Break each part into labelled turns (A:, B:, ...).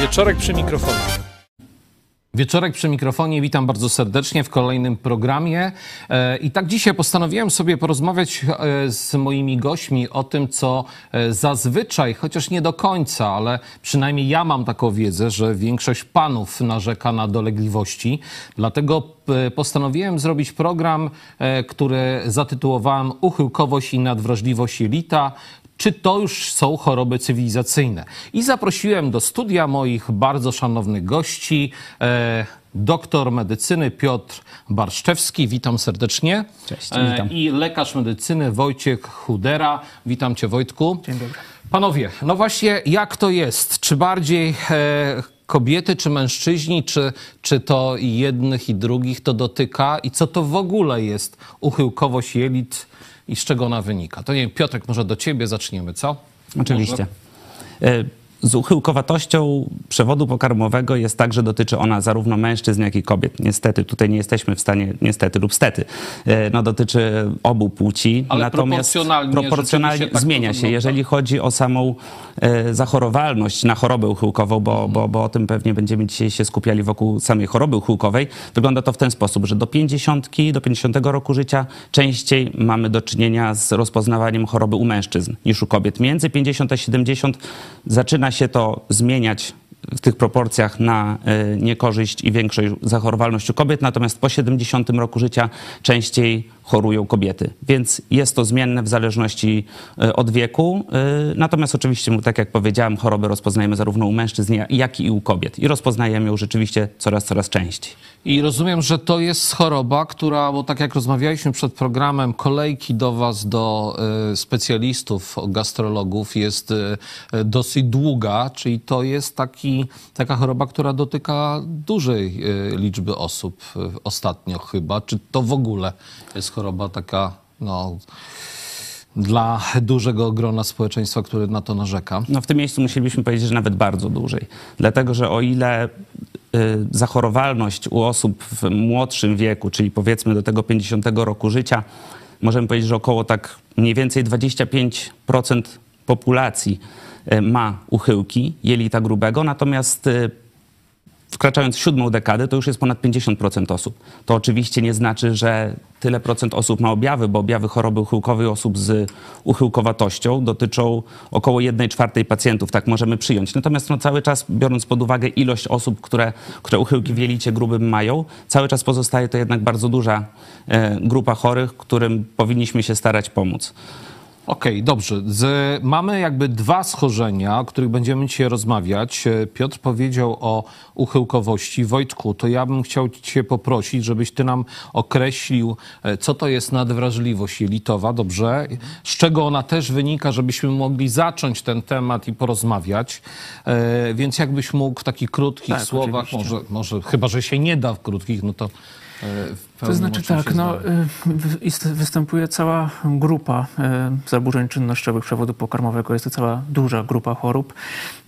A: Wieczorek przy mikrofonie. Wieczorek przy mikrofonie, witam bardzo serdecznie w kolejnym programie. E, I tak dzisiaj postanowiłem sobie porozmawiać e, z moimi gośćmi o tym, co e, zazwyczaj, chociaż nie do końca, ale przynajmniej ja mam taką wiedzę, że większość panów narzeka na dolegliwości. Dlatego postanowiłem zrobić program, który zatytułowałem Uchyłkowość i nadwrażliwość jelita czy to już są choroby cywilizacyjne. I zaprosiłem do studia moich bardzo szanownych gości, e, doktor medycyny Piotr Barszczewski, witam serdecznie.
B: Cześć, witam.
A: E, I lekarz medycyny Wojciech Chudera, witam cię Wojtku.
B: Dzień dobry.
A: Panowie, no właśnie jak to jest? Czy bardziej... E, kobiety czy mężczyźni, czy, czy to jednych i drugich to dotyka i co to w ogóle jest uchyłkowość jelit i z czego ona wynika. To nie wiem, Piotrek, może do ciebie zaczniemy, co?
B: Oczywiście. Może? Z uchyłkowatością przewodu pokarmowego jest tak, że dotyczy ona zarówno mężczyzn, jak i kobiet. Niestety, tutaj nie jesteśmy w stanie, niestety lub stety, e, no dotyczy obu płci.
A: Ale Natomiast proporcjonalnie,
B: proporcjonalnie tak zmienia się. Jeżeli chodzi o samą e, zachorowalność na chorobę uchyłkową, bo, bo, bo o tym pewnie będziemy dzisiaj się skupiali wokół samej choroby uchyłkowej, wygląda to w ten sposób, że do 50, do 50 roku życia częściej mamy do czynienia z rozpoznawaniem choroby u mężczyzn niż u kobiet. Między 50 a 70 zaczyna się to zmieniać w tych proporcjach na e, niekorzyść i większą zachorowalność u kobiet, natomiast po 70 roku życia częściej chorują kobiety. Więc jest to zmienne w zależności e, od wieku. E, natomiast oczywiście, tak jak powiedziałem, choroby rozpoznajemy zarówno u mężczyzn, jak i u kobiet. I rozpoznajemy ją rzeczywiście coraz, coraz częściej.
A: I rozumiem, że to jest choroba, która, bo tak jak rozmawialiśmy przed programem, kolejki do Was, do y, specjalistów, gastrologów jest dosyć długa, czyli to jest taki, taka choroba, która dotyka dużej liczby osób ostatnio chyba. Czy to w ogóle jest choroba taka, no dla dużego grona społeczeństwa, które na to narzeka?
B: No w tym miejscu musielibyśmy powiedzieć, że nawet bardzo dłużej. Dlatego, że o ile Y, zachorowalność u osób w młodszym wieku, czyli powiedzmy do tego 50 roku życia, możemy powiedzieć, że około tak mniej więcej 25% populacji y, ma uchyłki jelita grubego, natomiast y, wkraczając w siódmą dekadę, to już jest ponad 50% osób. To oczywiście nie znaczy, że tyle procent osób ma objawy, bo objawy choroby uchyłkowej osób z uchyłkowatością dotyczą około 1 czwartej pacjentów, tak możemy przyjąć. Natomiast no, cały czas, biorąc pod uwagę ilość osób, które, które uchyłki w jelicie grubym mają, cały czas pozostaje to jednak bardzo duża e, grupa chorych, którym powinniśmy się starać pomóc.
A: Okej, okay, dobrze. Z, mamy jakby dwa schorzenia, o których będziemy dzisiaj rozmawiać. E, Piotr powiedział o uchyłkowości. Wojtku, to ja bym chciał cię poprosić, żebyś ty nam określił, e, co to jest nadwrażliwość jelitowa, dobrze? Z czego ona też wynika, żebyśmy mogli zacząć ten temat i porozmawiać. E, więc jakbyś mógł w takich krótkich tak, słowach, może, może chyba, że się nie da w krótkich, no to
C: to znaczy tak, no, y, występuje cała grupa y, zaburzeń czynnościowych przewodu pokarmowego. Jest to cała duża grupa chorób.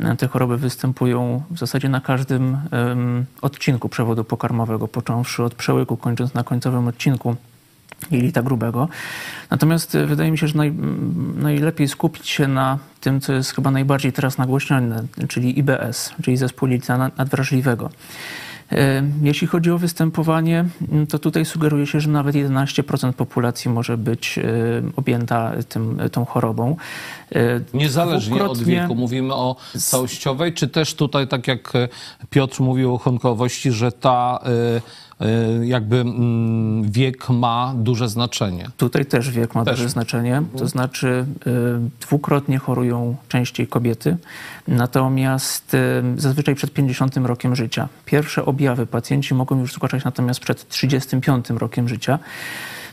C: Y, te choroby występują w zasadzie na każdym odcinku przewodu pokarmowego, począwszy od przełyku, kończąc na końcowym odcinku jelita grubego. Natomiast wydaje mi się, że naj, najlepiej skupić się na tym, co jest chyba najbardziej teraz nagłośnione, czyli IBS, czyli zespół jelita nadwrażliwego. E, jeśli chodzi o występowanie, mm, to tutaj sugeruje się, że nawet 11% populacji może być e, objęta tym, tą chorobą.
A: E, Niezależnie od wieku. Mówimy o całościowej, czy też tutaj, tak jak Piotr mówił o chonkowości, że ta jakby mm, wiek ma duże znaczenie.
C: Tutaj też wiek ma też. duże znaczenie, to znaczy dwukrotnie chorują częściej kobiety, natomiast zazwyczaj przed 50 rokiem życia. Pierwsze objawy pacjenci mogą już zgłaszać natomiast przed 35 rokiem życia.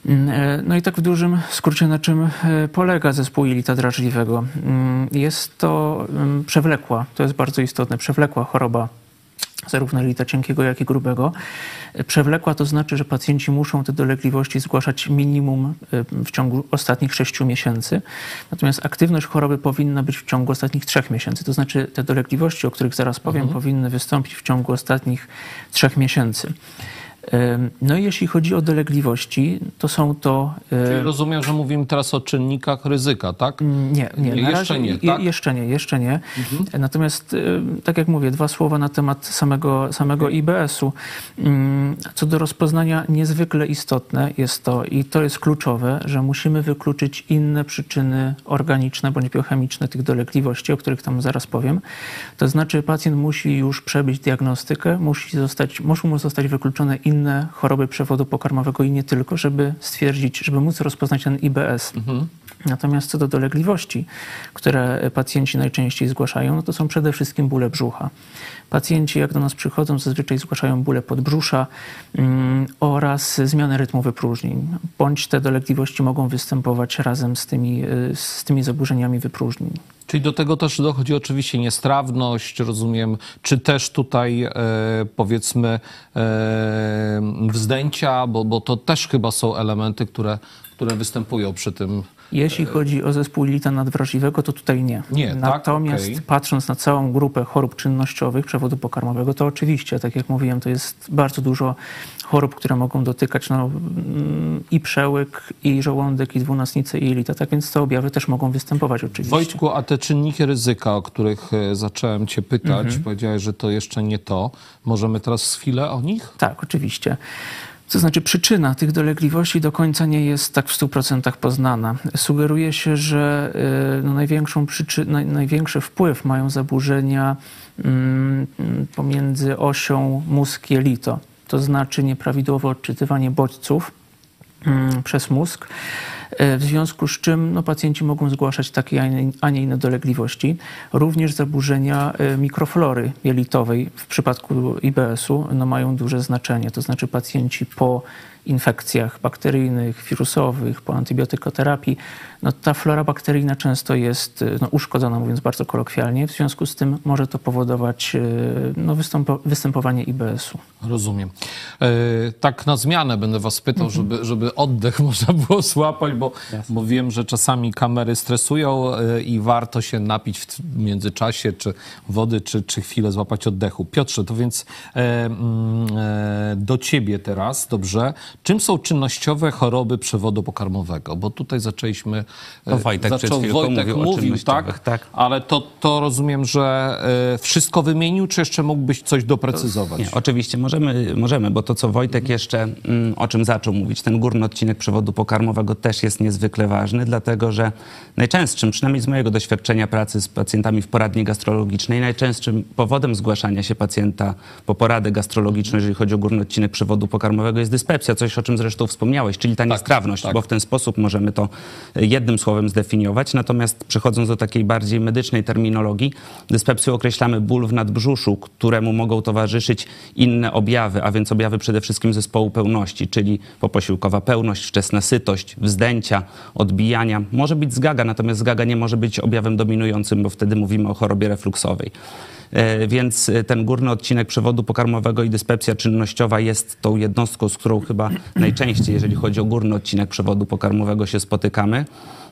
C: Mm, e, no i tak w dużym skrócie, na czym e, polega zespół jelita drażliwego? Mm, jest to przewlekła, to jest bardzo istotne, przewlekła choroba zarówno jelita cienkiego, jak i grubego. Przewlekła to znaczy, że pacjenci muszą te dolegliwości zgłaszać minimum e, w ciągu ostatnich 6 miesięcy. Natomiast aktywność choroby powinna być w ciągu ostatnich 3 miesięcy. To znaczy te dolegliwości, o których zaraz powiem, mhm. powinny wystąpić w ciągu ostatnich 3 miesięcy. No i jeśli chodzi o dolegliwości, to są to...
A: Czyli rozumiem, że mówimy teraz o czynnikach ryzyka, tak?
C: Nie, nie.
A: nie jeszcze razie, nie, tak?
C: Jeszcze nie, jeszcze nie. Mhm. Natomiast, tak jak mówię, dwa słowa na temat samego, samego IBS-u. Co do rozpoznania, niezwykle istotne jest to, i to jest kluczowe, że musimy wykluczyć inne przyczyny organiczne bądź biochemiczne tych dolegliwości, o których tam zaraz powiem. To znaczy pacjent musi już przebyć diagnostykę, musi zostać, muszą mu zostać wykluczone inne choroby przewodu pokarmowego i nie tylko, żeby stwierdzić, żeby móc rozpoznać ten IBS. Mhm. Natomiast co do dolegliwości, które pacjenci najczęściej zgłaszają, no to są przede wszystkim bóle brzucha. Pacjenci, jak do nas przychodzą, zazwyczaj zgłaszają bóle podbrzusza mm, oraz zmianę rytmu wypróżnień, bądź te dolegliwości mogą występować razem z tymi, y, z tymi zaburzeniami wypróżnień.
A: Czyli do tego też dochodzi oczywiście niestrawność, rozumiem, czy też tutaj e, powiedzmy e, wzdęcia, bo, bo to też chyba są elementy, które, które występują przy tym
C: jeśli chodzi o zespół jelita nadwrażliwego, to tutaj nie.
A: nie tak?
C: Natomiast
A: tak? okay.
C: patrząc na całą grupę chorób czynnościowych przewodu pokarmowego, to oczywiście, tak jak mówiłem, to jest bardzo dużo chorób, które mogą dotykać no, mm, i przełyk, i żołądek, i dwunastnicę, i jelita. Tak więc te objawy też mogą występować oczywiście.
A: Wojtku, a te czynniki ryzyka, o których e, zacząłem cię pytać, mhm. powiedziałeś, że to jeszcze nie to. Możemy teraz chwilę o nich?
C: Tak, oczywiście. To znaczy przyczyna tych dolegliwości do końca nie jest tak w 100% poznana. Sugeruje się, że y, no, największą przyczyn, naj, największy wpływ mają zaburzenia mm, pomiędzy osią mózg-jelito. To znaczy nieprawidłowe odczytywanie bodźców mm, przez mózg w związku z czym no, pacjenci mogą zgłaszać takie, a nie inne dolegliwości. Również zaburzenia e, mikroflory jelitowej w przypadku IBS-u no, mają duże znaczenie. To znaczy pacjenci po infekcjach bakteryjnych, wirusowych, po antybiotykoterapii, no ta flora bakteryjna często jest no, uszkodzona, mówiąc bardzo kolokwialnie. W związku z tym może to powodować e, no, występowanie IBS-u.
A: Rozumiem. E, tak na zmianę będę was pytał, mhm. żeby, żeby oddech można było złapać, bo, bo wiem, że czasami kamery stresują e, i warto się napić w międzyczasie, czy wody, czy, czy chwilę złapać oddechu. Piotrze, to więc e, mm, e, do ciebie teraz, dobrze. Czym są czynnościowe choroby przewodu pokarmowego? Bo tutaj zaczęliśmy...
B: To Wojtek zaczął Wojtek mówił, mówił tak,
A: tak, ale to, to rozumiem, że wszystko wymienił, czy jeszcze mógłbyś coś doprecyzować?
B: Nie, oczywiście, możemy, możemy, bo to, co Wojtek jeszcze mm, o czym zaczął mówić, ten górny odcinek przewodu pokarmowego też jest niezwykle ważny, dlatego że najczęstszym, przynajmniej z mojego doświadczenia pracy z pacjentami w poradni gastrologicznej, najczęstszym powodem zgłaszania się pacjenta po poradę gastrologiczną, jeżeli chodzi o górny odcinek przewodu pokarmowego, jest dyspepsja, coś o czym zresztą wspomniałeś, czyli ta tak, niestrawność, tak. bo w ten sposób możemy to jednym słowem zdefiniować. Natomiast przechodząc do takiej bardziej medycznej terminologii, dyspepsją określamy ból w nadbrzuszu, któremu mogą towarzyszyć inne objawy, a więc objawy przede wszystkim zespołu pełności, czyli poposiłkowa pełność, wczesna sytość, odbijania. Może być zgaga, natomiast zgaga nie może być objawem dominującym, bo wtedy mówimy o chorobie refluksowej. E, więc e, ten górny odcinek przewodu pokarmowego i dyspepsja czynnościowa jest tą jednostką, z którą chyba najczęściej, jeżeli chodzi o górny odcinek przewodu pokarmowego, się spotykamy.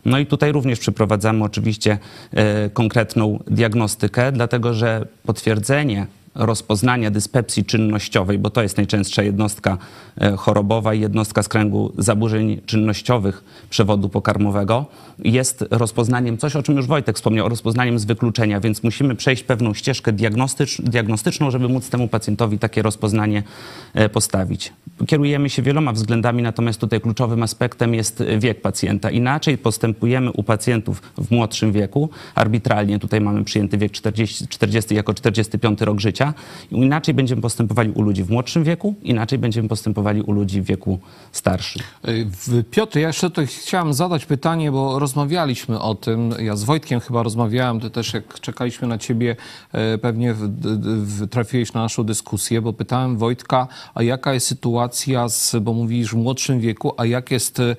B: No i tutaj również przeprowadzamy oczywiście e, konkretną diagnostykę, dlatego że potwierdzenie rozpoznania dyspepsji czynnościowej, bo to jest najczęstsza jednostka e, chorobowa i jednostka z kręgu zaburzeń czynnościowych przewodu pokarmowego, jest rozpoznaniem, coś o czym już Wojtek wspomniał, rozpoznaniem z wykluczenia, więc musimy przejść pewną ścieżkę diagnostycz, diagnostyczną, żeby móc temu pacjentowi takie rozpoznanie e, postawić. Kierujemy się wieloma względami, natomiast tutaj kluczowym aspektem jest wiek pacjenta. Inaczej postępujemy u pacjentów w młodszym wieku, arbitralnie tutaj mamy przyjęty wiek 40, 40 jako 45 rok życia, Inaczej będziemy postępowali u ludzi w młodszym wieku, inaczej będziemy postępowali u ludzi w wieku starszym.
A: Piotr, ja jeszcze tutaj chciałem zadać pytanie, bo rozmawialiśmy o tym. Ja z Wojtkiem chyba rozmawiałem, ty też jak czekaliśmy na ciebie, e, pewnie w, w, trafiłeś na naszą dyskusję, bo pytałem Wojtka, a jaka jest sytuacja, z, bo mówisz w młodszym wieku, a jak jest, e,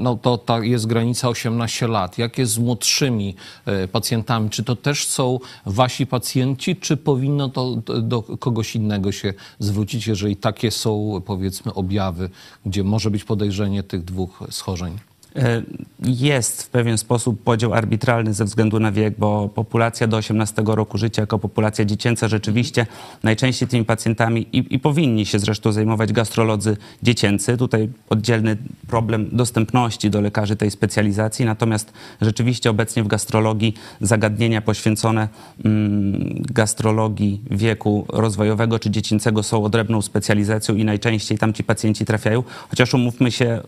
A: no to ta jest granica 18 lat, jak jest z młodszymi e, pacjentami? Czy to też są wasi pacjenci, czy powinno to do kogoś innego się zwrócić, jeżeli takie są, powiedzmy, objawy, gdzie może być podejrzenie tych dwóch schorzeń?
B: E, jest w pewien sposób podział arbitralny ze względu na wiek, bo populacja do 18 roku życia jako populacja dziecięca rzeczywiście najczęściej tymi pacjentami i, i powinni się zresztą zajmować gastrolodzy dziecięcy. Tutaj oddzielny problem dostępności do lekarzy tej specjalizacji, natomiast rzeczywiście obecnie w gastrologii zagadnienia poświęcone mm, gastrologii wieku rozwojowego czy dziecięcego są odrębną specjalizacją i najczęściej tam ci pacjenci trafiają, chociaż umówmy się,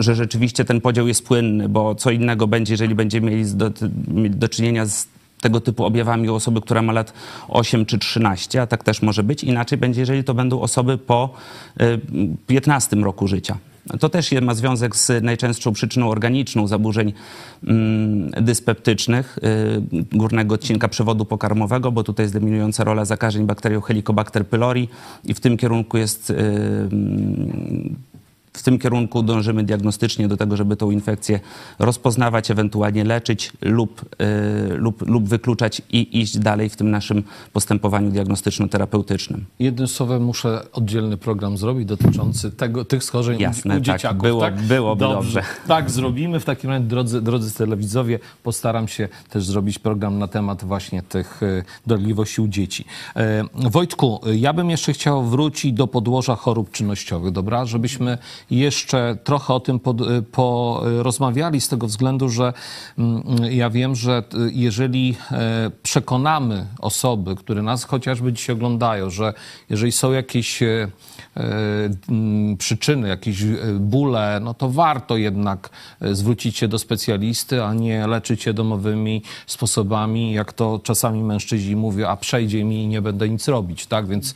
B: że rzeczywiście ten podział jest płynny, bo co innego będzie, jeżeli będziemy mieli do, do czynienia z tego typu objawami u osoby, która ma lat 8 czy 13, a tak też może być. Inaczej będzie, jeżeli to będą osoby po 15 y, roku życia. To też ma związek z najczęstszą przyczyną organiczną zaburzeń mm, dyspeptycznych y, górnego odcinka przewodu pokarmowego, bo tutaj jest dominująca rola zakażeń bakterią Helicobacter pylori i w tym kierunku jest y, w tym kierunku dążymy diagnostycznie do tego, żeby tą infekcję rozpoznawać, ewentualnie leczyć lub, yy, lub, lub wykluczać i iść dalej w tym naszym postępowaniu diagnostyczno-terapeutycznym.
A: Jednym słowem muszę oddzielny program zrobić dotyczący tego, tych schorzeń Jasne, u, u tak, dzieciaków.
B: Było, tak? Byłoby dobrze. dobrze.
A: Tak, zrobimy. W takim razie, drodzy, drodzy telewidzowie, postaram się też zrobić program na temat właśnie tych y, dolegliwości u dzieci. E, Wojtku, ja bym jeszcze chciał wrócić do podłoża chorób czynnościowych, dobra? Żebyśmy jeszcze trochę o tym porozmawiali z tego względu, że mm, ja wiem, że jeżeli e, przekonamy osoby, które nas chociażby dzisiaj oglądają, że jeżeli są jakieś e, mm, przyczyny, jakieś e, bóle, no to warto jednak zwrócić się do specjalisty, a nie leczyć się domowymi sposobami, jak to czasami mężczyźni mówią, a przejdzie mi i nie będę nic robić, tak? Więc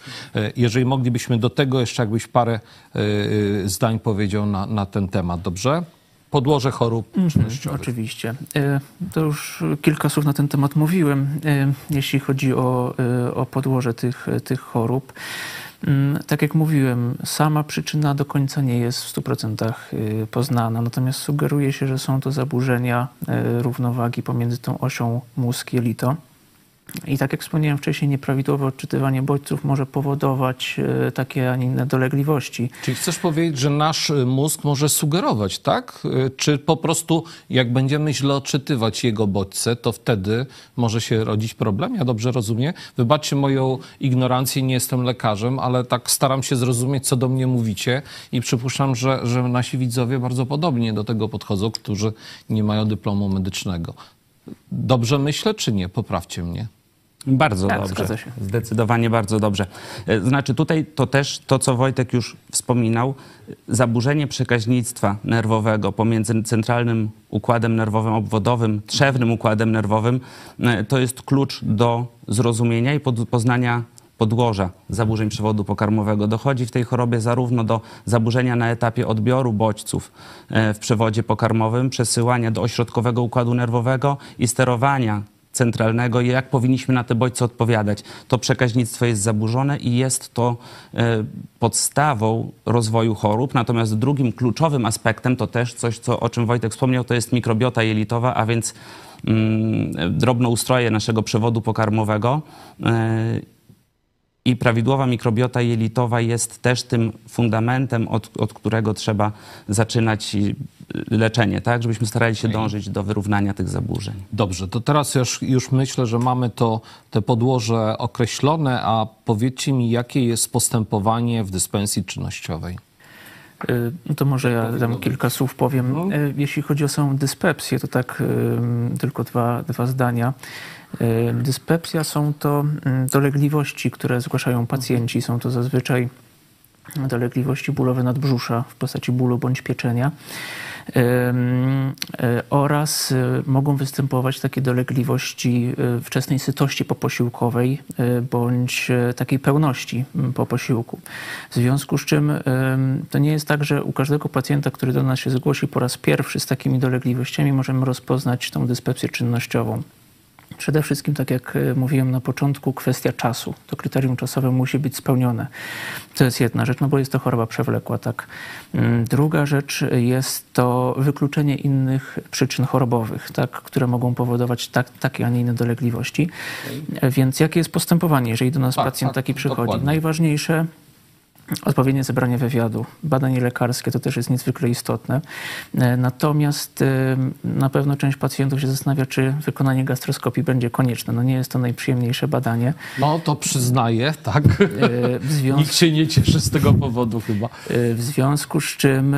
A: jeżeli moglibyśmy do tego jeszcze jakbyś parę zdań powiedział na, na ten temat, dobrze? Podłoże chorób mm
C: Oczywiście. E, to już kilka słów na ten temat mówiłem, e, jeśli chodzi o, e, o podłoże tych, tych chorób. Mm, tak jak mówiłem, sama przyczyna do końca nie jest w 100% poznana, natomiast sugeruje się, że są to zaburzenia równowagi pomiędzy tą osią mózg-jelito. I tak jak wspomniałem wcześniej, nieprawidłowe odczytywanie bodźców może powodować e, takie, a nie inne dolegliwości.
A: Czyli chcesz powiedzieć, że nasz e, mózg może sugerować, tak? E, czy po prostu jak będziemy źle odczytywać jego bodźce, to wtedy może się rodzić problem? Ja dobrze rozumiem? Wybaczcie moją ignorancję, nie jestem lekarzem, ale tak staram się zrozumieć, co do mnie mówicie i przypuszczam, że, że nasi widzowie bardzo podobnie do tego podchodzą, którzy nie mają dyplomu medycznego. Dobrze myślę, czy nie? Poprawcie mnie.
B: Bardzo tak, dobrze. Zdecydowanie bardzo dobrze. E, znaczy tutaj to też to, co Wojtek już wspominał, zaburzenie przekaźnictwa nerwowego pomiędzy centralnym układem nerwowym obwodowym, trzewnym układem nerwowym, e, to jest klucz do zrozumienia i poznania podłoża zaburzeń przewodu pokarmowego. Dochodzi w tej chorobie zarówno do zaburzenia na etapie odbioru bodźców e, w przewodzie pokarmowym, przesyłania do ośrodkowego układu nerwowego i sterowania centralnego i jak powinniśmy na te bodźce odpowiadać. To przekaźnictwo jest zaburzone i jest to e, podstawą rozwoju chorób. Natomiast drugim kluczowym aspektem to też coś, co, o czym Wojtek wspomniał, to jest mikrobiota jelitowa, a więc mm, drobnoustroje naszego przewodu pokarmowego. E, i prawidłowa mikrobiota jelitowa jest też tym fundamentem, od, od którego trzeba zaczynać leczenie, tak? Żebyśmy starali się dążyć do wyrównania tych zaburzeń.
A: Dobrze, to teraz już, już myślę, że mamy to te podłoże określone, a powiedzcie mi, jakie jest postępowanie w dyspensji czynnościowej?
C: Y, no to może ja dam kilka słów powiem. No. Y, jeśli chodzi o samą dyspepsję, to tak tylko dwa, dwa zdania. Dyspepsja są to mm, dolegliwości, które zgłaszają pacjenci. Są to zazwyczaj dolegliwości bólowe nadbrzusza w postaci bólu bądź pieczenia. E, oraz e, mogą występować takie dolegliwości e, wczesnej sytości poposiłkowej bądź takiej pełności po posiłku. W związku z czym to nie jest tak, że u każdego pacjenta, który do nas się zgłosi po raz pierwszy z takimi dolegliwościami, możemy rozpoznać tą dyspepsję czynnościową. Przede wszystkim, tak jak e, mówiłem na początku, kwestia czasu. To kryterium czasowe musi być spełnione. To jest jedna rzecz, no bo jest to choroba przewlekła, tak. Mm, druga rzecz jest to wykluczenie innych przyczyn chorobowych, tak, które mogą powodować tak, takie, a nie inne dolegliwości. Więc jakie jest postępowanie, jeżeli do nas tak, pacjent tak, taki przychodzi? Dokładnie. Najważniejsze odpowiednie zebranie wywiadu, badanie lekarskie to też jest niezwykle istotne. E, natomiast e, na pewno część pacjentów się zastanawia, czy wykonanie gastroskopii będzie konieczne. No nie jest to najprzyjemniejsze badanie.
A: No to przyznaję, tak. W związku, Nikt się nie cieszy z tego powodu chyba.
C: W związku z czym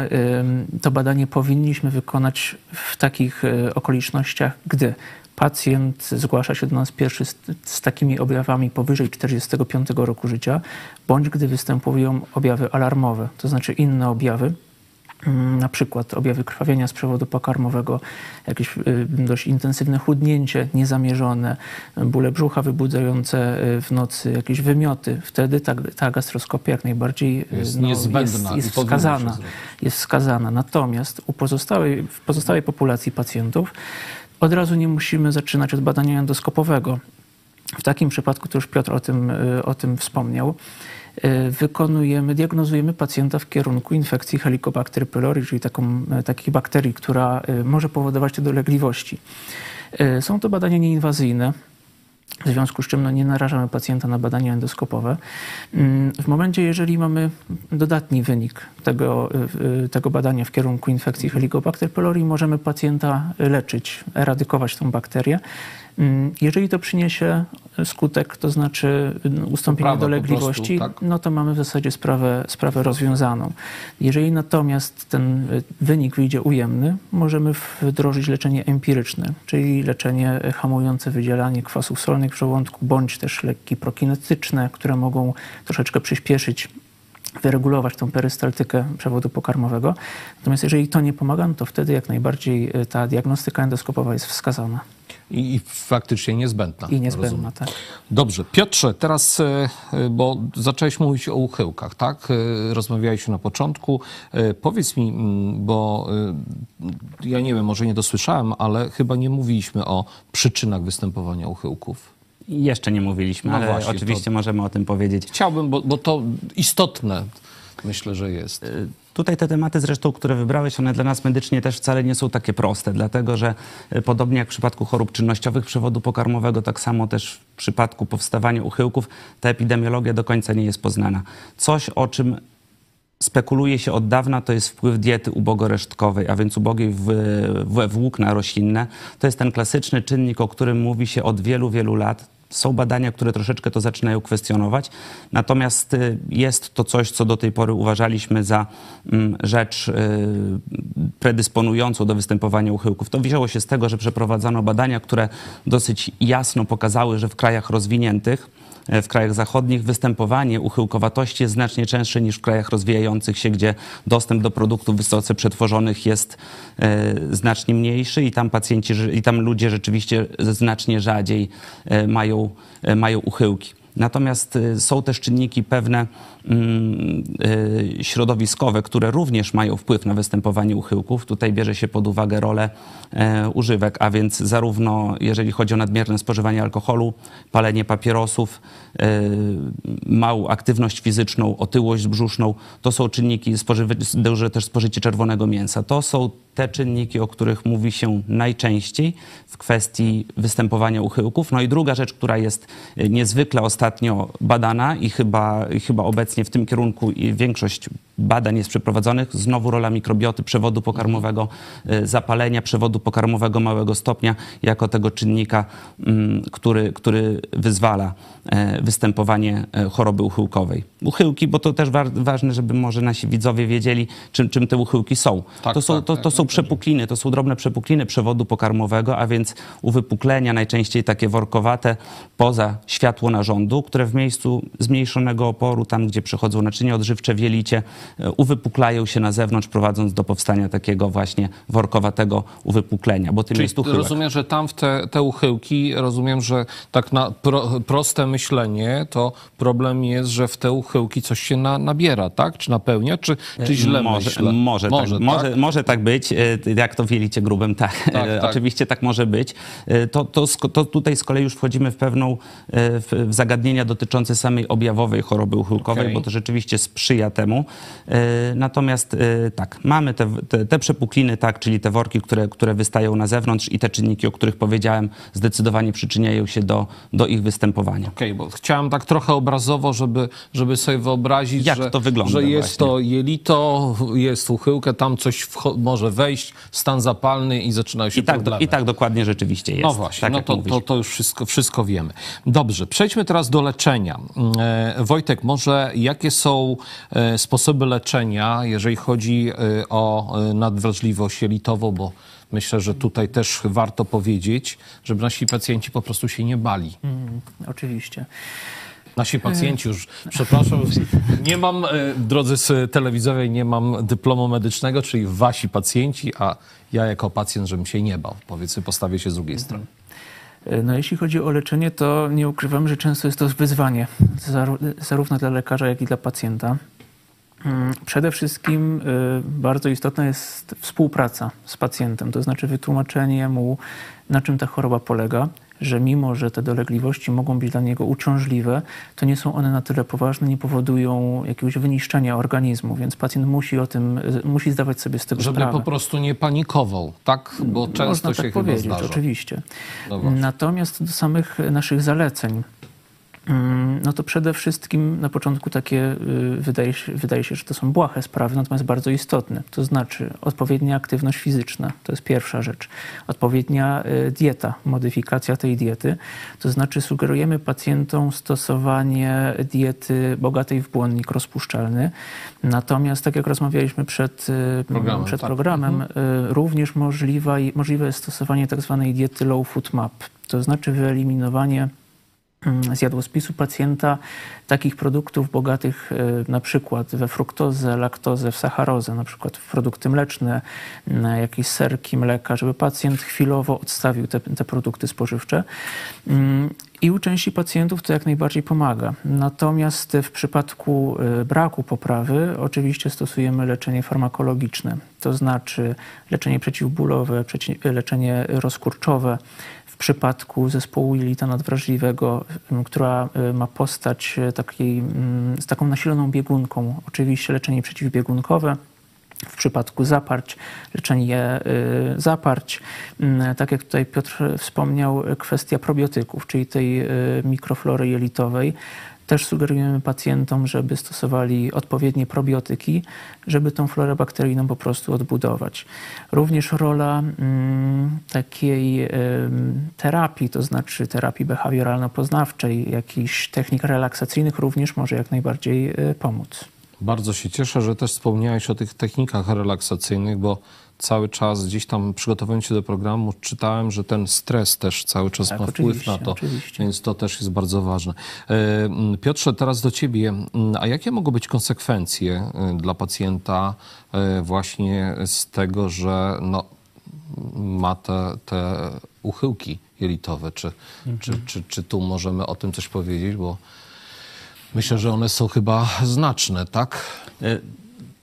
C: to badanie powinniśmy wykonać w takich okolicznościach, gdy pacjent zgłasza się do nas pierwszy z, z, takimi objawami powyżej 45 roku życia, bądź gdy występują objawy alarmowe, to znaczy inne objawy, mm, na przykład objawy krwawienia z przewodu pokarmowego, jakieś y, dość intensywne chudnięcie niezamierzone, bóle brzucha wybudzające y, w nocy, jakieś wymioty, wtedy ta, ta gastroskopia jak najbardziej y,
A: jest, no,
C: jest, jest wskazana. Jest wskazana. Natomiast u pozostałej, w pozostałej populacji pacjentów od razu nie musimy zaczynać od badania endoskopowego. W takim przypadku, to już Piotr o tym, y, o tym wspomniał, y, wykonujemy, diagnozujemy pacjenta w kierunku infekcji Helicobacter pylori, czyli taką, y, takiej bakterii, która może powodować dolegliwości. Są to badania nieinwazyjne, w związku z czym no, nie narażamy pacjenta na badania endoskopowe. Mm, w momencie, jeżeli mamy dodatni wynik tego, y, y, tego badania w kierunku infekcji Helicobacter pylori, możemy pacjenta leczyć, eradykować tą bakterię. Mm, jeżeli to przyniesie skutek, to znaczy mm, ustąpienie dolegliwości, prostu, tak? no to mamy w zasadzie sprawę, sprawę rozwiązaną. Jeżeli natomiast ten wynik wyjdzie ujemny, możemy wdrożyć leczenie empiryczne, czyli leczenie hamujące wydzielanie kwasów solnych w żołądku, bądź też leki prokinetyczne, które mogą troszeczkę przyspieszyć wyregulować tą perystaltykę przewodu pokarmowego. Natomiast jeżeli to nie pomaga, no to wtedy jak najbardziej y, ta diagnostyka endoskopowa jest wskazana.
A: I, I, faktycznie niezbędna.
C: I niezbędna, rozumiem. tak.
A: Dobrze. Piotrze, teraz, e, e, bo zacząłeś mówić o uchyłkach, tak? E, rozmawialiśmy na początku. Powiedz mi, mm, bo ja nie wiem, może nie dosłyszałem, ale chyba nie mówiliśmy o przyczynach występowania uchyłków.
B: Jeszcze nie mówiliśmy, no ale właśnie, oczywiście możemy o tym powiedzieć.
A: Chciałbym, bo, bo to istotne myślę, że jest.
B: Tutaj te tematy zresztą, które wybrałeś, one dla nas medycznie też wcale nie są takie proste, dlatego że e, podobnie jak w przypadku chorób czynnościowych przewodu pokarmowego, tak samo też w przypadku powstawania uchyłków, ta epidemiologia do końca nie jest poznana. Coś, o czym spekuluje się od dawna, to jest wpływ diety ubogoresztkowej, a więc ubogiej w, w, włókna roślinne. To jest ten klasyczny czynnik, o którym mówi się od wielu, wielu lat. Są badania, które troszeczkę to zaczynają kwestionować, natomiast y, jest to coś, co do tej pory uważaliśmy za mm, rzecz y, predysponującą do występowania uchyłków. To wzięło się z tego, że przeprowadzano badania, które dosyć jasno pokazały, że w krajach rozwiniętych, w krajach zachodnich występowanie uchyłkowatości jest znacznie częstsze niż w krajach rozwijających się, gdzie dostęp do produktów wysoce przetworzonych jest e, znacznie mniejszy i tam pacjenci, i tam ludzie rzeczywiście znacznie rzadziej e, mają, mają uchyłki. Natomiast są też czynniki pewne środowiskowe, które również mają wpływ na występowanie uchyłków. Tutaj bierze się pod uwagę rolę używek, a więc zarówno jeżeli chodzi o nadmierne spożywanie alkoholu, palenie papierosów, małą aktywność fizyczną, otyłość brzuszną, to są czynniki, duże też spożycie czerwonego mięsa. To są te czynniki, o których mówi się najczęściej w kwestii występowania uchyłków. No i druga rzecz, która jest niezwykle ostatnio badana i chyba, chyba obecnie w tym kierunku większość badań jest przeprowadzonych, znowu rola mikrobioty przewodu pokarmowego, y, zapalenia przewodu pokarmowego małego stopnia jako tego czynnika, mm, który, który wyzwala e, występowanie e, choroby uchyłkowej. Uchyłki, bo to też wa ważne, żeby może nasi widzowie wiedzieli, czym, czym te uchyłki są. Tak, to, są tak, to, to tak, są tak, przepukliny, to są drobne przepukliny przewodu pokarmowego, a więc uwypuklenia najczęściej takie workowate poza światło narządu, które w miejscu zmniejszonego oporu, tam gdzie przechodzą naczynia odżywcze w jelicie, uwypuklają się na zewnątrz, prowadząc do powstania takiego właśnie workowatego uwypuklenia, bo tym
A: Czyli
B: jest uchyłek.
A: Rozumiem, że tam w te, te uchyłki, rozumiem, że tak na pro, proste myślenie, to problem jest, że w te uchyłki coś się na, nabiera, tak? Czy napełnia, czy, czy źle
B: może,
A: myślę?
B: Może, może, tak, może, tak? może tak być. E, jak to w jelicie grubym, tak. tak, tak. Oczywiście tak może być. E, to, to, to, tutaj z kolei już wchodzimy w pewną e, w zagadnienia dotyczące samej objawowej choroby uchyłkowej, okay. bo to rzeczywiście sprzyja temu. Natomiast tak, mamy te, te, te przepukliny, tak, czyli te worki, które, które wystają na zewnątrz i te czynniki, o których powiedziałem, zdecydowanie przyczyniają się do, do ich występowania.
A: Okej, okay, bo chciałem tak trochę obrazowo, żeby, żeby sobie wyobrazić,
B: Jak
A: że,
B: to wygląda
A: że jest
B: właśnie.
A: to jelito, jest uchyłkę, tam coś może wejść, stan zapalny i zaczynają się
B: I tak,
A: problemy.
B: I tak dokładnie rzeczywiście jest.
A: No właśnie,
B: tak
A: no to, to, to, już wszystko, wszystko wiemy. Dobrze, przejdźmy teraz do leczenia. E, Wojtek, może jakie są e, sposoby leczenia, jeżeli chodzi e, o nadwrażliwość jelitową, bo myślę, że tutaj też warto powiedzieć, żeby nasi pacjenci po prostu się nie bali.
C: Mm, oczywiście.
A: Nasi pacjenci już, przepraszam, nie mam, drodzy z telewizowej, nie mam dyplomu medycznego, czyli wasi pacjenci, a ja jako pacjent, żebym się nie bał. Powiedzmy, postawię się z drugiej strony.
C: No jeśli chodzi o leczenie, to nie ukrywam, że często jest to wyzwanie, zarówno dla lekarza, jak i dla pacjenta. Mm, przede wszystkim bardzo istotna jest współpraca z pacjentem, to znaczy wytłumaczenie mu, na czym ta choroba polega, że mimo, że te dolegliwości mogą być dla niego uciążliwe, to nie są one na tyle poważne, nie powodują jakiegoś wyniszczenia organizmu, więc pacjent musi o tym, musi zdawać sobie z tego
A: Żeby
C: sprawę.
A: po prostu nie panikował, tak? Bo często
C: Można
A: się
C: tak powiedzieć,
A: zdarza.
C: oczywiście.
A: No
C: Natomiast do samych naszych zaleceń, no to przede wszystkim na początku takie wydaje się, wydaje się, że to są błahe sprawy, natomiast bardzo istotne. To znaczy odpowiednia aktywność fizyczna, to jest pierwsza rzecz. Odpowiednia dieta, modyfikacja tej diety, to znaczy sugerujemy pacjentom stosowanie diety bogatej w błonnik rozpuszczalny. Natomiast tak jak rozmawialiśmy przed
A: Programem,
C: przed
A: tak.
C: programem również możliwe, możliwe jest stosowanie tak zwanej diety low food map, to znaczy wyeliminowanie z jadłospisu pacjenta takich produktów bogatych na przykład we fruktozę, laktozę, w sacharozę, na przykład w produkty mleczne, jakieś serki, mleka, żeby pacjent chwilowo odstawił te, te produkty spożywcze. I u części pacjentów to jak najbardziej pomaga. Natomiast w przypadku braku poprawy oczywiście stosujemy leczenie farmakologiczne, to znaczy leczenie przeciwbólowe, leczenie rozkurczowe, w przypadku zespołu jelita nadwrażliwego, która ma postać takiej, z taką nasiloną biegunką, oczywiście leczenie przeciwbiegunkowe. W przypadku zaparć, leczenie zaparć. Tak jak tutaj Piotr wspomniał, kwestia probiotyków, czyli tej mikroflory jelitowej. Też sugerujemy pacjentom, żeby stosowali odpowiednie probiotyki, żeby tą florę bakteryjną po prostu odbudować. Również rola mm, takiej y, terapii, to znaczy terapii behawioralno-poznawczej, jakichś technik relaksacyjnych również może jak najbardziej y, pomóc.
A: Bardzo się cieszę, że też wspomniałeś o tych technikach relaksacyjnych, bo cały czas gdzieś tam przygotowując się do programu czytałem, że ten stres też cały czas
C: Tak,
A: ma wpływ na to,
C: oczywiście.
A: więc to też jest bardzo ważne. E, Piotrze, teraz do ciebie. A jakie mogą być konsekwencje e, dla pacjenta e, właśnie z tego, że no, ma te, te uchyłki jelitowe? Czy,
C: Mhm.
A: czy, czy, czy tu możemy o tym coś powiedzieć? Bo myślę, że one są chyba znaczne, tak?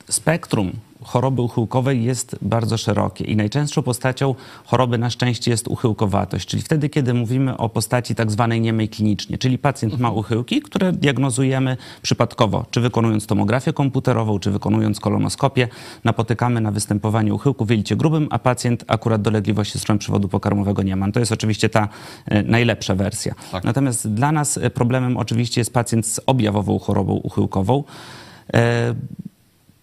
B: Spektrum choroby uchyłkowej jest bardzo szerokie i najczęstszą postacią choroby na szczęście jest uchyłkowatość, czyli wtedy, kiedy mówimy o postaci tak zwanej niemej klinicznie, czyli pacjent ma uchyłki, które diagnozujemy przypadkowo, czy wykonując tomografię komputerową, czy wykonując kolonoskopię, napotykamy na występowanie uchyłku w jelicie grubym, a pacjent akurat dolegliwości strony przewodu pokarmowego nie ma. To jest oczywiście ta e, najlepsza wersja.
A: Tak.
B: Natomiast dla nas e, problemem oczywiście jest pacjent z objawową chorobą uchyłkową.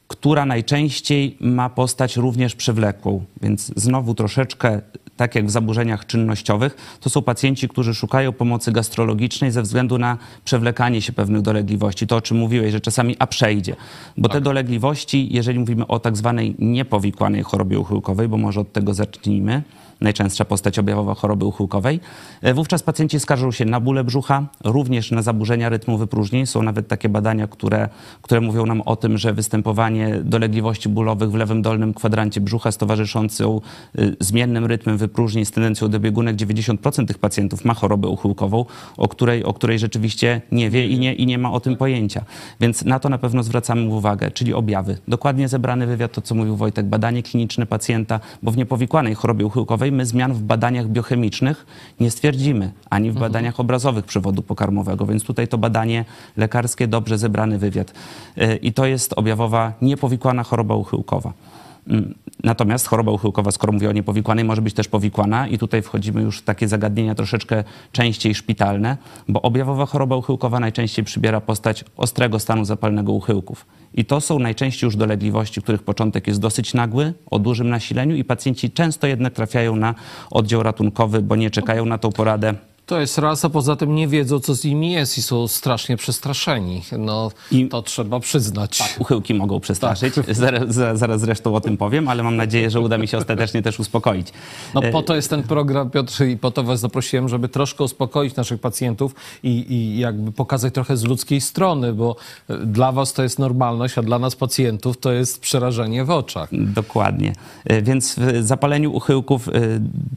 B: Która najczęściej ma postać również przewlekłą. Więc znowu troszeczkę, tak jak w zaburzeniach czynnościowych, to są pacjenci, którzy szukają pomocy gastrologicznej ze względu na przewlekanie się pewnych dolegliwości. To, o czym mówiłeś, że czasami a przejdzie. Bo te dolegliwości, jeżeli mówimy o tak zwanej niepowikłanej chorobie uchyłkowej, bo może od tego zacznijmy, najczęstsza postać objawowa choroby uchyłkowej. E, Wówczas pacjenci skarżą się na bóle brzucha, również na zaburzenia rytmu wypróżnień. Są nawet takie badania, które, które mówią nam o tym, że występowanie dolegliwości bólowych w lewym dolnym kwadrancie brzucha z towarzyszącą y, zmiennym rytmem wypróżnień z tendencją do biegunek 90% tych pacjentów ma chorobę uchyłkową, o której, o której rzeczywiście nie wie i nie, i nie ma o tym pojęcia. Więc na to na pewno zwracamy uwagę, czyli objawy. Dokładnie zebrany wywiad, to co mówił Wojtek, badanie kliniczne pacjenta, bo w niepowikłanej chorobie my zmian w badaniach biochemicznych nie stwierdzimy, ani w mhm. badaniach obrazowych przewodu pokarmowego, więc tutaj to badanie lekarskie, dobrze zebrany wywiad. Y, I to jest objawowa niepowikłana choroba uchyłkowa. Natomiast choroba uchyłkowa, skoro mówię o niepowikłanej, może być też powikłana i tutaj wchodzimy już w takie zagadnienia troszeczkę częściej szpitalne, bo objawowa choroba uchyłkowa najczęściej przybiera postać ostrego stanu zapalnego uchyłków. I to są najczęściej już dolegliwości, których początek jest dosyć nagły, o dużym nasileniu i pacjenci często jednak trafiają na oddział ratunkowy, bo nie czekają na tą poradę
A: to jest raz, a poza tym nie wiedzą, co z nimi jest i są strasznie przestraszeni. No, I to trzeba przyznać. Tak,
B: uchyłki mogą przestraszyć. Tak. Zaraz, zaraz zresztą o tym powiem, ale mam nadzieję, że uda mi się ostatecznie też uspokoić.
A: No po to jest ten program, Piotr, i po to was zaprosiłem, żeby troszkę uspokoić naszych pacjentów i, i jakby pokazać trochę z ludzkiej strony, bo dla was to jest normalność, a dla nas pacjentów to jest przerażenie w oczach.
B: Dokładnie. E, więc w zapaleniu uchyłków e,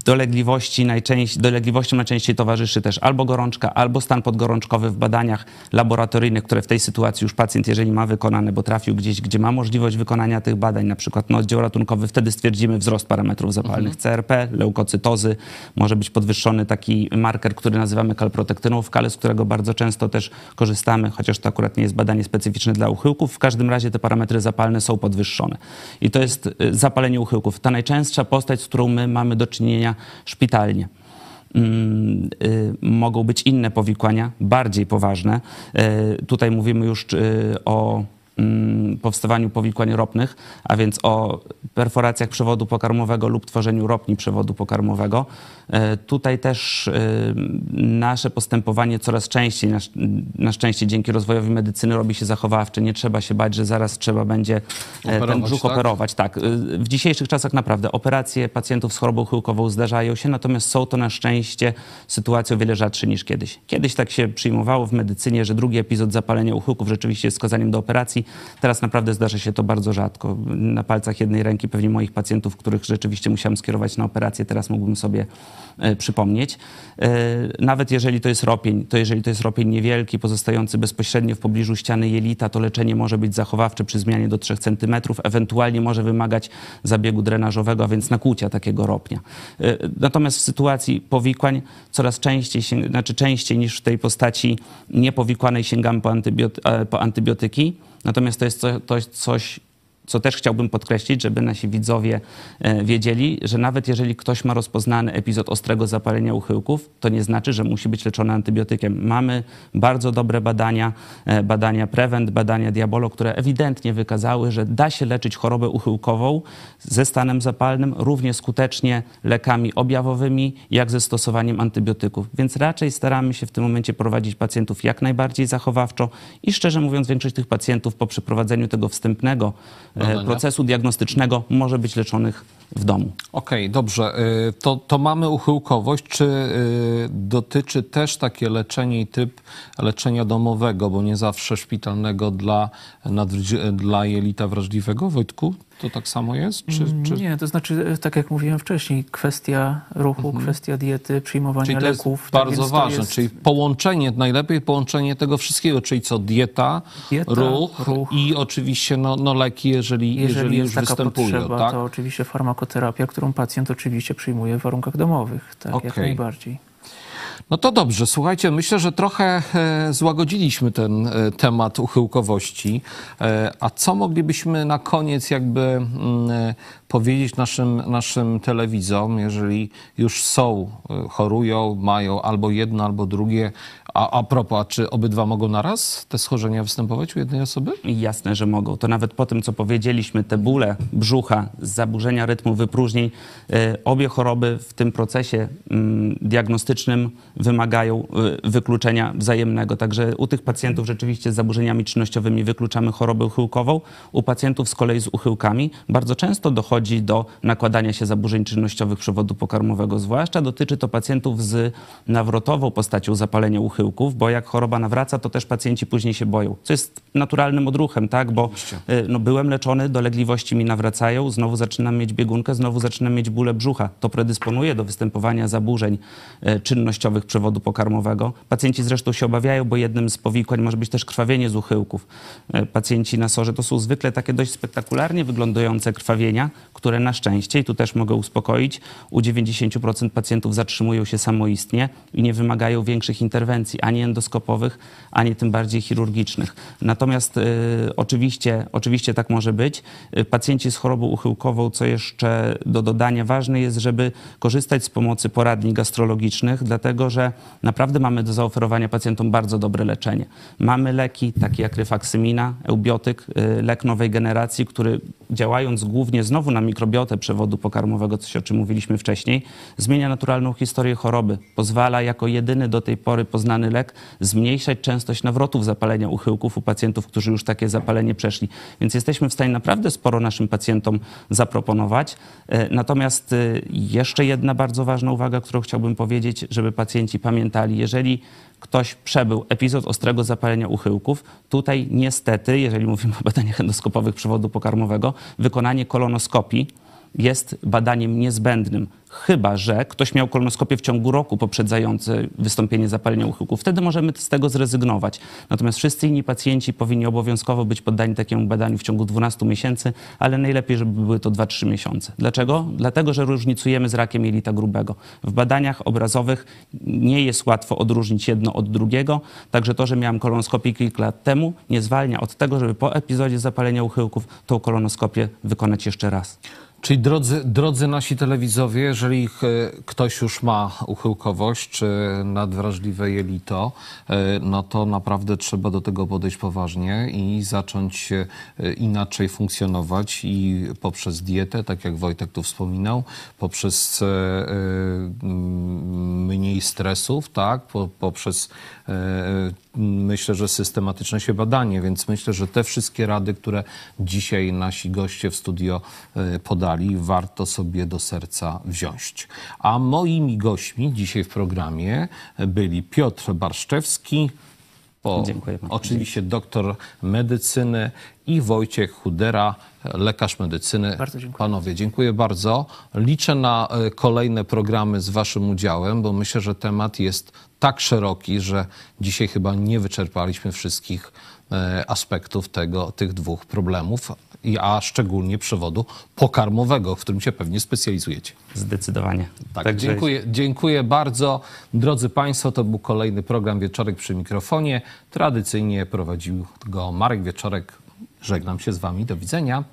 B: dolegliwości najczęściej, dolegliwościom najczęściej towarzyszy towarzyszy też albo gorączka, albo stan podgorączkowy w badaniach laboratoryjnych, które w tej sytuacji już pacjent, jeżeli ma wykonane, bo trafił gdzieś, gdzie ma możliwość wykonania tych badań, na przykład na oddział ratunkowy, wtedy stwierdzimy wzrost parametrów zapalnych mhm. CRP, leukocytozy, może być podwyższony taki marker, który nazywamy kalprotektyną w kale, z którego bardzo często też korzystamy, chociaż to akurat nie jest badanie specyficzne dla uchyłków. W każdym razie te parametry zapalne są podwyższone. I to jest y, zapalenie uchyłków. Ta najczęstsza postać, z którą my mamy do czynienia szpitalnie. Mm, y, mogą być inne powikłania, bardziej poważne. Y, tutaj mówimy już y, o powstawaniu powikłań ropnych, a więc o perforacjach przewodu pokarmowego lub tworzeniu ropni przewodu pokarmowego. E, tutaj też e, nasze postępowanie coraz częściej, na, szczęście dzięki rozwojowi medycyny robi się zachowawcze. Nie trzeba się bać, że zaraz trzeba będzie e, operować, ten brzuch tak? operować. Tak. W dzisiejszych czasach naprawdę operacje pacjentów z chorobą chyłkową zdarzają się, natomiast są to na szczęście sytuacje o wiele rzadsze niż kiedyś. Kiedyś tak się przyjmowało w medycynie, że drugi epizod zapalenia uchyłków rzeczywiście jest skazaniem do operacji. Teraz naprawdę zdarza się to bardzo rzadko. Na palcach jednej ręki pewnie moich pacjentów, których rzeczywiście musiałem skierować na operację, teraz mógłbym sobie e, przypomnieć. E, nawet jeżeli to jest ropień, to jeżeli to jest ropień niewielki, pozostający bezpośrednio w pobliżu ściany jelita, to leczenie może być zachowawcze przy zmianie do 3 cm, ewentualnie może wymagać zabiegu drenażowego, a więc nakłucia takiego ropnia. E, natomiast w sytuacji powikłań coraz częściej, znaczy częściej niż w tej postaci niepowikłanej sięgamy po, antybioty po antybiotyki. Natomiast to jest coś, co też chciałbym podkreślić, żeby nasi widzowie e, wiedzieli, że nawet jeżeli ktoś ma rozpoznany epizod ostrego zapalenia uchyłków, to nie znaczy, że musi być leczony antybiotykiem. Mamy bardzo dobre badania, e, badania Prevent, badania Diabolo, które ewidentnie wykazały, że da się leczyć chorobę uchyłkową ze stanem zapalnym równie skutecznie lekami objawowymi, jak ze stosowaniem antybiotyków. Więc raczej staramy się w tym momencie prowadzić pacjentów jak najbardziej zachowawczo i szczerze mówiąc, większość tych pacjentów po przeprowadzeniu tego wstępnego Procesu diagnostycznego może być leczonych w domu.
A: Okej, okay, dobrze. E, to, to mamy uchyłkowość. Czy e, dotyczy też takie leczenie i typ leczenia domowego, bo nie zawsze szpitalnego dla, dla jelita wrażliwego, Wojtku? To tak samo jest? Czy,
C: mm, czy... Nie, to znaczy, e, tak jak mówiłem wcześniej, kwestia ruchu, mhm. kwestia diety, przyjmowania czyli to leków.
A: Jest tak bardzo ważne, jest... czyli połączenie, najlepiej połączenie tego wszystkiego, czyli co dieta, dieta ruch, ruch, i oczywiście no, no leki, jeżeli, jeżeli, jeżeli już taka występują. Potrzeba, tak?
C: to oczywiście farmakoterapia, którą pacjent oczywiście przyjmuje w warunkach domowych, tak okay. jak najbardziej.
A: No to dobrze, słuchajcie, myślę, że trochę e, złagodziliśmy ten e, temat uchyłkowości. E, a co moglibyśmy na koniec jakby mm, powiedzieć naszym, naszym telewidzom, jeżeli już są, chorują, mają albo jedno, albo drugie, a, a propos, a czy obydwa mogą naraz te schorzenia występować u jednej osoby?
B: Jasne, że mogą. To nawet po tym, co powiedzieliśmy, te bóle brzucha, zaburzenia rytmu wypróżnień, e, obie choroby w tym procesie mm, diagnostycznym wymagają e, wykluczenia wzajemnego. Także u tych pacjentów rzeczywiście z zaburzeniami czynnościowymi wykluczamy chorobę uchyłkową, u pacjentów z kolei z uchyłkami bardzo często dochodzi dochodzi do nakładania się zaburzeń czynnościowych przewodu pokarmowego. Zwłaszcza dotyczy to pacjentów z nawrotową postacią zapalenia uchyłków, bo jak choroba nawraca, to też pacjenci później się boją, co jest naturalnym odruchem, tak? Bo y, no, byłem leczony, dolegliwości mi nawracają, znowu zaczynam mieć biegunkę, znowu zaczynam mieć bóle brzucha. To predysponuje do występowania zaburzeń y, czynnościowych przewodu pokarmowego. Pacjenci zresztą się obawiają, bo jednym z powikłań może być też krwawienie z uchyłków. Y, pacjenci na sorze to są zwykle takie dość spektakularnie wyglądające krwawienia, które na szczęście, i tu też mogę uspokoić, u 90% pacjentów zatrzymują się samoistnie i nie wymagają większych interwencji, ani endoskopowych, ani tym bardziej chirurgicznych. Natomiast y, oczywiście, oczywiście tak może być. Y, pacjenci z chorobą uchyłkową, co jeszcze do dodania ważne jest, żeby korzystać z pomocy poradni gastrologicznych, dlatego że naprawdę mamy do zaoferowania pacjentom bardzo dobre leczenie. Mamy leki takie jak ryfaksymina, eubiotyk, y, lek nowej generacji, który działając głównie znowu na mikrobiotę przewodu pokarmowego, coś o czym mówiliśmy wcześniej, zmienia naturalną historię choroby. Pozwala jako jedyny do tej pory poznany lek zmniejszać częstość nawrotów zapalenia uchyłków u pacjentów, którzy już takie zapalenie przeszli. Więc jesteśmy w stanie naprawdę sporo naszym pacjentom zaproponować. E, natomiast e, jeszcze jedna bardzo ważna uwaga, którą chciałbym powiedzieć, żeby pacjenci pamiętali, jeżeli ktoś przebył epizod ostrego zapalenia uchyłków, tutaj niestety, jeżeli mówimy o badaniach endoskopowych przewodu pokarmowego, wykonanie kolonoskopii jest badaniem niezbędnym, chyba że ktoś miał kolonoskopię w ciągu roku poprzedzający wystąpienie zapalenia uchyłków. Wtedy możemy z tego zrezygnować. Natomiast wszyscy inni pacjenci powinni obowiązkowo być poddani takiemu badaniu w ciągu 12 miesięcy, ale najlepiej, żeby były to 2-3 miesiące. Dlaczego? Dlatego, że różnicujemy z rakiem jelita grubego. W badaniach obrazowych nie jest łatwo odróżnić jedno od drugiego, także to, że miałem kolonoskopię kilka lat temu, nie zwalnia od tego, żeby po epizodzie zapalenia uchyłków tą kolonoskopię wykonać jeszcze raz.
A: Czyli drodzy, drodzy nasi telewidzowie, jeżeli ktoś już ma uchyłkowość czy nadwrażliwe jelito, e, no to naprawdę trzeba do tego podejść poważnie i zacząć e, inaczej funkcjonować i poprzez dietę, tak jak Wojtek tu wspominał, poprzez e, mniej stresów, tak, poprzez myślę, że systematyczne się badanie, więc myślę, że te wszystkie rady, które dzisiaj nasi goście w studio warto sobie do serca wziąć. A moimi gośćmi dzisiaj w programie byli Piotr Barszczewski, po, oczywiście doktor medycyny i Wojciech Chudera, lekarz medycyny.
C: Bardzo dziękuję.
A: Panowie, dziękuję bardzo. Liczę na e, kolejne programy z Waszym udziałem, bo myślę, że temat jest tak szeroki, że dzisiaj chyba nie wyczerpaliśmy wszystkich aspektów tego, tych dwóch problemów a szczególnie przewodu pokarmowego, w którym się pewnie specjalizujecie.
B: Zdecydowanie.
A: Tak, tak dziękuję, dziękuję bardzo. Drodzy Państwo, to był kolejny program Wieczorek przy mikrofonie. Tradycyjnie prowadził go Marek Wieczorek. Żegnam się z Wami. Do widzenia.